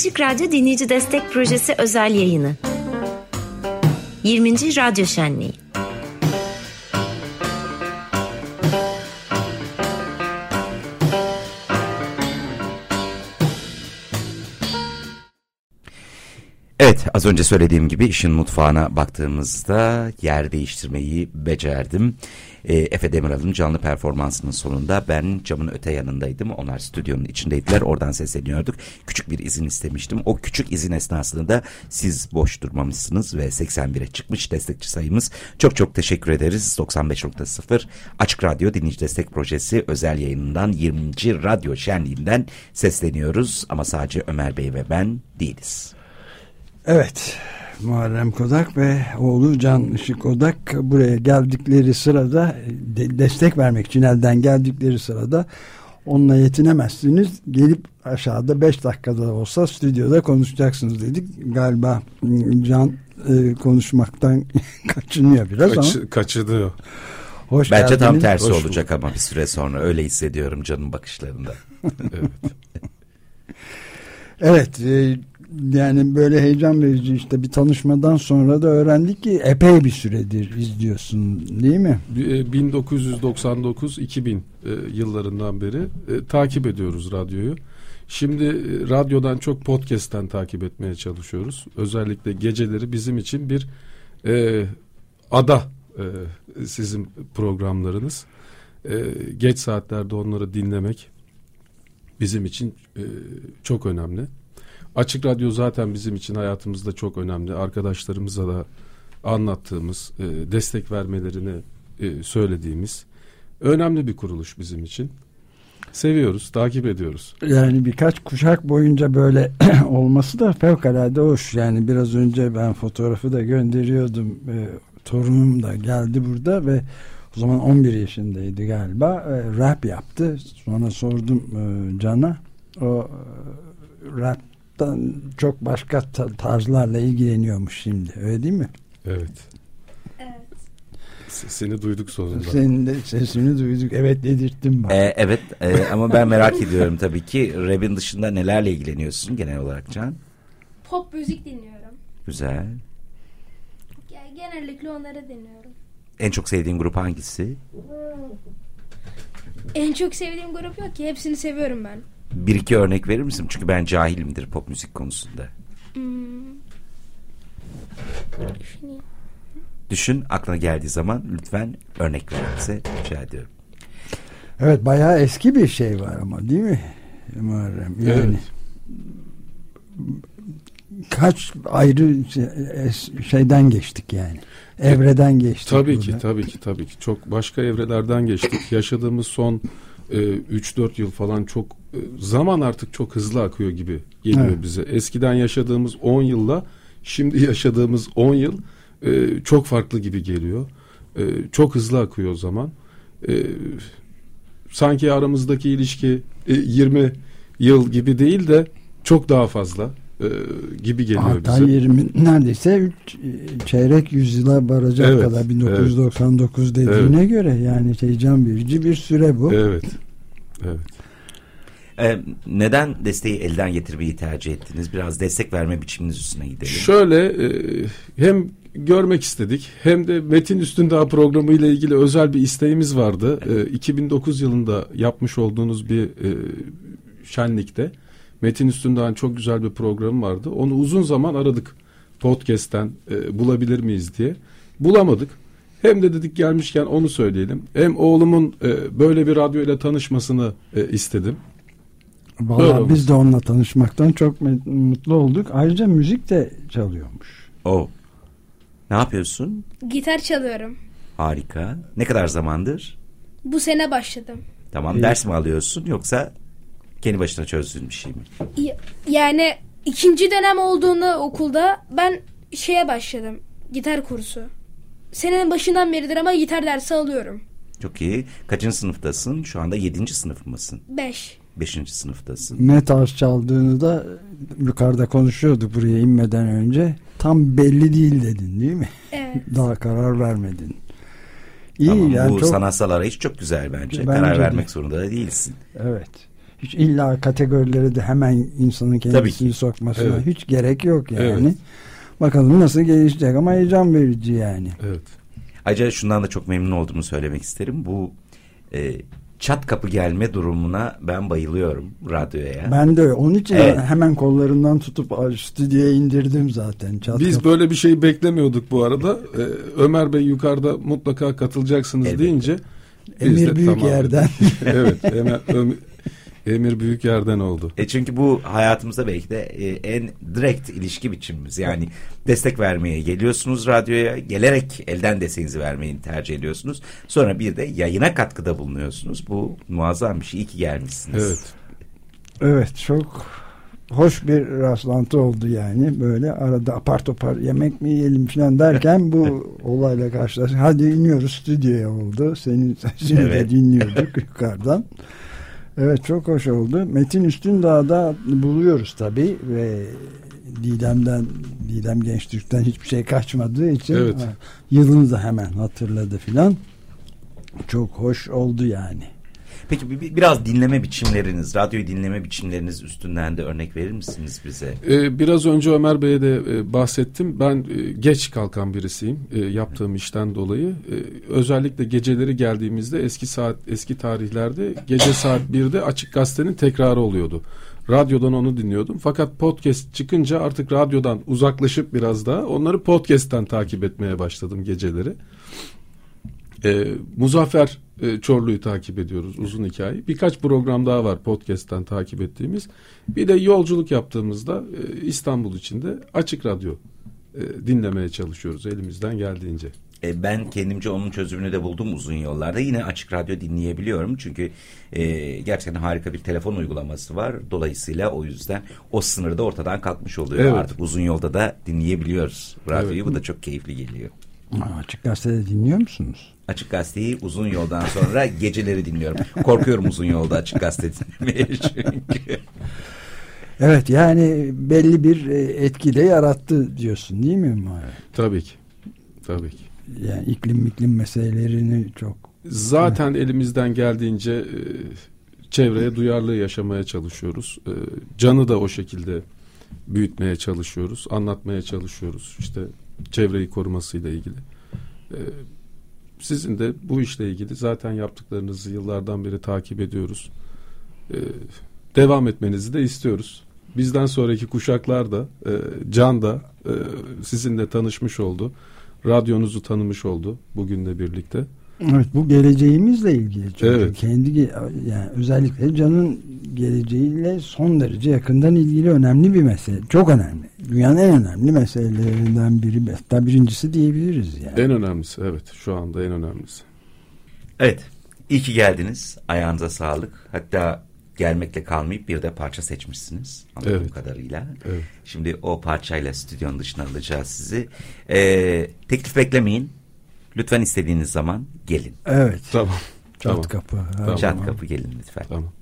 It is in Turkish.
Açık Radyo Dinleyici Destek Projesi özel yayını. 20. Radyo Şenliği. Evet az önce söylediğim gibi işin mutfağına baktığımızda yer değiştirmeyi becerdim. E, Efe Demiral'ın canlı performansının sonunda ben camın öte yanındaydım. Onlar stüdyonun içindeydiler. Oradan sesleniyorduk. Küçük bir izin istemiştim. O küçük izin esnasında siz boş durmamışsınız ve 81'e çıkmış destekçi sayımız. Çok çok teşekkür ederiz. 95.0 Açık Radyo Dinleyici Destek Projesi özel yayınından 20. Radyo Şenliği'nden sesleniyoruz. Ama sadece Ömer Bey ve ben değiliz. Evet. Muharrem Kodak ve oğlu Can Işık Kodak buraya geldikleri sırada de destek vermek için elden geldikleri sırada onunla yetinemezsiniz. Gelip aşağıda 5 dakikada olsa stüdyoda konuşacaksınız dedik. Galiba Can e, konuşmaktan kaçınıyor biraz Kaç, ama. Kaçınıyor. Hoş Bence geldiniz. tam tersi Hoş olacak ama bir süre sonra öyle hissediyorum canım bakışlarında. Evet. Evet e, yani böyle heyecan verici işte bir tanışmadan sonra da öğrendik ki epey bir süredir izliyorsun değil mi? Bir- e, 1999-2000 e, yıllarından beri e, takip ediyoruz radyoyu. Şimdi radyodan çok podcast'ten takip etmeye çalışıyoruz. Özellikle geceleri bizim için bir e, ada e, sizin programlarınız. E, geç saatlerde onları dinlemek bizim için e, çok önemli. Açık Radyo zaten bizim için hayatımızda çok önemli. Arkadaşlarımıza da anlattığımız, e, destek vermelerini e, söylediğimiz önemli bir kuruluş bizim için. Seviyoruz, takip ediyoruz. Yani birkaç kuşak boyunca böyle olması da fevkalade hoş. Yani biraz önce ben fotoğrafı da gönderiyordum. Ee, torunum da geldi burada ve o zaman 11 yaşındaydı galiba. Ee, rap yaptı. Sonra sordum e, Can'a. O e, raptan çok başka ta- tarzlarla ilgileniyormuş şimdi. Öyle değil mi? Evet. Seni duyduk sonunda. Senin de sesini duyduk. Evet dedirttim bak. Ee, evet e, ama ben merak ediyorum tabii ki. Rap'in dışında nelerle ilgileniyorsun genel olarak Can? Pop müzik dinliyorum. Güzel. Ge- Genellikle onları dinliyorum. En çok sevdiğin grup hangisi? En çok sevdiğim grup yok ki. Hepsini seviyorum ben. Bir iki örnek verir misin? Çünkü ben cahilimdir pop müzik konusunda. Hmm. Düşüneyim. Düşün aklına geldiği zaman lütfen örnek ver bize rica ediyorum. Evet bayağı eski bir şey var ama değil mi Muharrem? Yani Evet. kaç ayrı şeyden geçtik yani. Evreden geçtik. Tabii burada. ki, tabii ki, tabii ki. Çok başka evrelerden geçtik. Yaşadığımız son 3-4 yıl falan çok e, zaman artık çok hızlı akıyor gibi geliyor Evet. bize. Eskiden yaşadığımız 10 yılla şimdi yaşadığımız 10 yıl e, çok farklı gibi geliyor. E, çok hızlı akıyor o zaman. E, sanki aramızdaki ilişki e, 20 yıl gibi değil de çok daha fazla e, gibi geliyor Hatta bize. 20 neredeyse üç, çeyrek yüzyıla varacak Evet, kadar 1999 dediğine göre yani heyecan verici bir süre bu. Evet. Evet. Ee, neden desteği elden getirmeyi tercih ettiniz? Biraz destek verme biçiminiz üstüne gidelim. Şöyle e, hem görmek istedik hem de Metin Üstündağ programı ile ilgili özel bir isteğimiz vardı. E, 2009 yılında yapmış olduğunuz bir e, şenlikte Metin Üstündağ'ın çok güzel bir programı vardı. Onu uzun zaman aradık podcast'ten e, bulabilir miyiz diye. Bulamadık. Hem de dedik gelmişken onu söyleyelim. Hem oğlumun e, böyle bir radyo ile tanışmasını e, istedim. Vallahi biz de onunla tanışmaktan çok mutlu olduk. Ayrıca müzik de çalıyormuş. O. Ne yapıyorsun? Gitar çalıyorum. Harika. Ne kadar zamandır? Bu sene başladım. Tamam İyi. ders mi alıyorsun yoksa kendi başına çözdüğün bir şey mi? Yani ikinci dönem olduğunda okulda ben şeye başladım. Gitar kursu. Senenin başından beridir ama gitar dersi alıyorum. Çok iyi. Kaçıncı sınıftasın? Şu anda yedinci sınıf mısın? Beş. Beşinci sınıftasın. Ne tarz çaldığını da yukarıda konuşuyorduk buraya inmeden önce. Tam belli değil dedin değil mi? Evet. Daha karar vermedin. İyi Tamam, yani bu çok sanatsal arayış çok güzel bence. Bence Karar de. vermek zorunda da değilsin. evet. Hiç illa kategorilere de hemen insanın kendisini sokmasına evet. hiç gerek yok yani. Evet. Bakalım nasıl gelişecek ama heyecan verici yani. Evet. Ayrıca şundan da çok memnun olduğumu söylemek isterim. Bu e, çat kapı gelme durumuna ben bayılıyorum radyoya. Ben de onun için evet. hemen kollarından tutup stüdyoya indirdim zaten. Çat Biz kapı. böyle bir şey beklemiyorduk bu arada. Ee, Ömer Bey yukarıda mutlaka katılacaksınız evet. deyince Emir büyük tamam. yerden. evet. Ömer, Emir büyük yerden oldu. E çünkü bu hayatımızda belki de e, en direkt ilişki biçimimiz. Yani destek vermeye geliyorsunuz radyoya. Gelerek elden desteğinizi vermeyi tercih ediyorsunuz. Sonra bir de yayına katkıda bulunuyorsunuz. Bu muazzam bir şey. İyi ki gelmişsiniz. Evet. Evet çok hoş bir rastlantı oldu yani. Böyle arada apar topar yemek mi yiyelim falan derken bu olayla karşılaştık. Hadi iniyoruz stüdyoya oldu. Senin sesini evet. de dinliyorduk yukarıdan. Evet çok hoş oldu. Metin Üstündağ'da buluyoruz tabii ve Didem'den Didem Gençtürk'ten hiçbir şey kaçmadığı için evet. yılını da hemen hatırladı filan. Çok hoş oldu yani. Peki biraz dinleme biçimleriniz, radyoyu dinleme biçimleriniz üstünden de örnek verir misiniz bize? Ee, biraz önce Ömer Bey'e de e, bahsettim. Ben e, geç kalkan birisiyim e, yaptığım işten dolayı. Özellikle geceleri geldiğimizde eski saat eski tarihlerde gece saat 1'de Açık Gazete'nin tekrarı oluyordu. Radyodan onu dinliyordum. Fakat podcast çıkınca artık radyodan uzaklaşıp biraz daha onları podcast'ten takip etmeye başladım geceleri. E, Muzaffer e, Çorlu'yu takip ediyoruz uzun hikaye. Birkaç program daha var podcast'ten takip ettiğimiz. Bir de yolculuk yaptığımızda e, İstanbul içinde açık radyo e, dinlemeye çalışıyoruz elimizden geldiğince. E, ben kendimce onun çözümünü de buldum uzun yollarda. Yine açık radyo dinleyebiliyorum. Çünkü e, gerçekten harika bir telefon uygulaması var. Dolayısıyla o yüzden o sınır da ortadan kalkmış oluyor. Evet. Artık uzun yolda da dinleyebiliyoruz radyoyu. Evet. Bu da çok keyifli geliyor. Açık gazetede dinliyor musunuz? Açık Gazete'yi uzun yoldan sonra geceleri dinliyorum. Korkuyorum uzun yolda Açık Gazete dinlemeye çünkü. Evet yani belli bir e, etki de yarattı diyorsun değil mi? Tabii ki. Tabii ki. Yani iklim iklim meselelerini çok... Zaten evet. elimizden geldiğince e, çevreye duyarlı yaşamaya çalışıyoruz. E, canı da o şekilde büyütmeye çalışıyoruz. Anlatmaya çalışıyoruz. İşte çevreyi korumasıyla ilgili. Sizin de bu işle ilgili zaten yaptıklarınızı yıllardan beri takip ediyoruz. Ee, devam etmenizi de istiyoruz. Bizden sonraki kuşaklar da, e, Can da e, sizinle tanışmış oldu. Radyonuzu tanımış oldu bugünle birlikte. Evet bu geleceğimizle ilgili. Çünkü evet. Kendi yani özellikle Can'ın geleceğiyle son derece yakından ilgili önemli bir mesele. Çok önemli. Dünyanın en önemli meselelerinden biri. Hatta birincisi diyebiliriz yani. En önemlisi evet. Şu anda en önemlisi. Evet. İyi ki geldiniz. Ayağınıza sağlık. Hatta gelmekle kalmayıp bir de parça seçmişsiniz. Anladığım evet. kadarıyla. Evet. Şimdi o parçayla stüdyonun dışına alacağız sizi. Ee, teklif beklemeyin. Lütfen istediğiniz zaman gelin. Evet. Tamam. Çat tamam. kapı. Tamam. Çat kapı gelin lütfen. Tamam.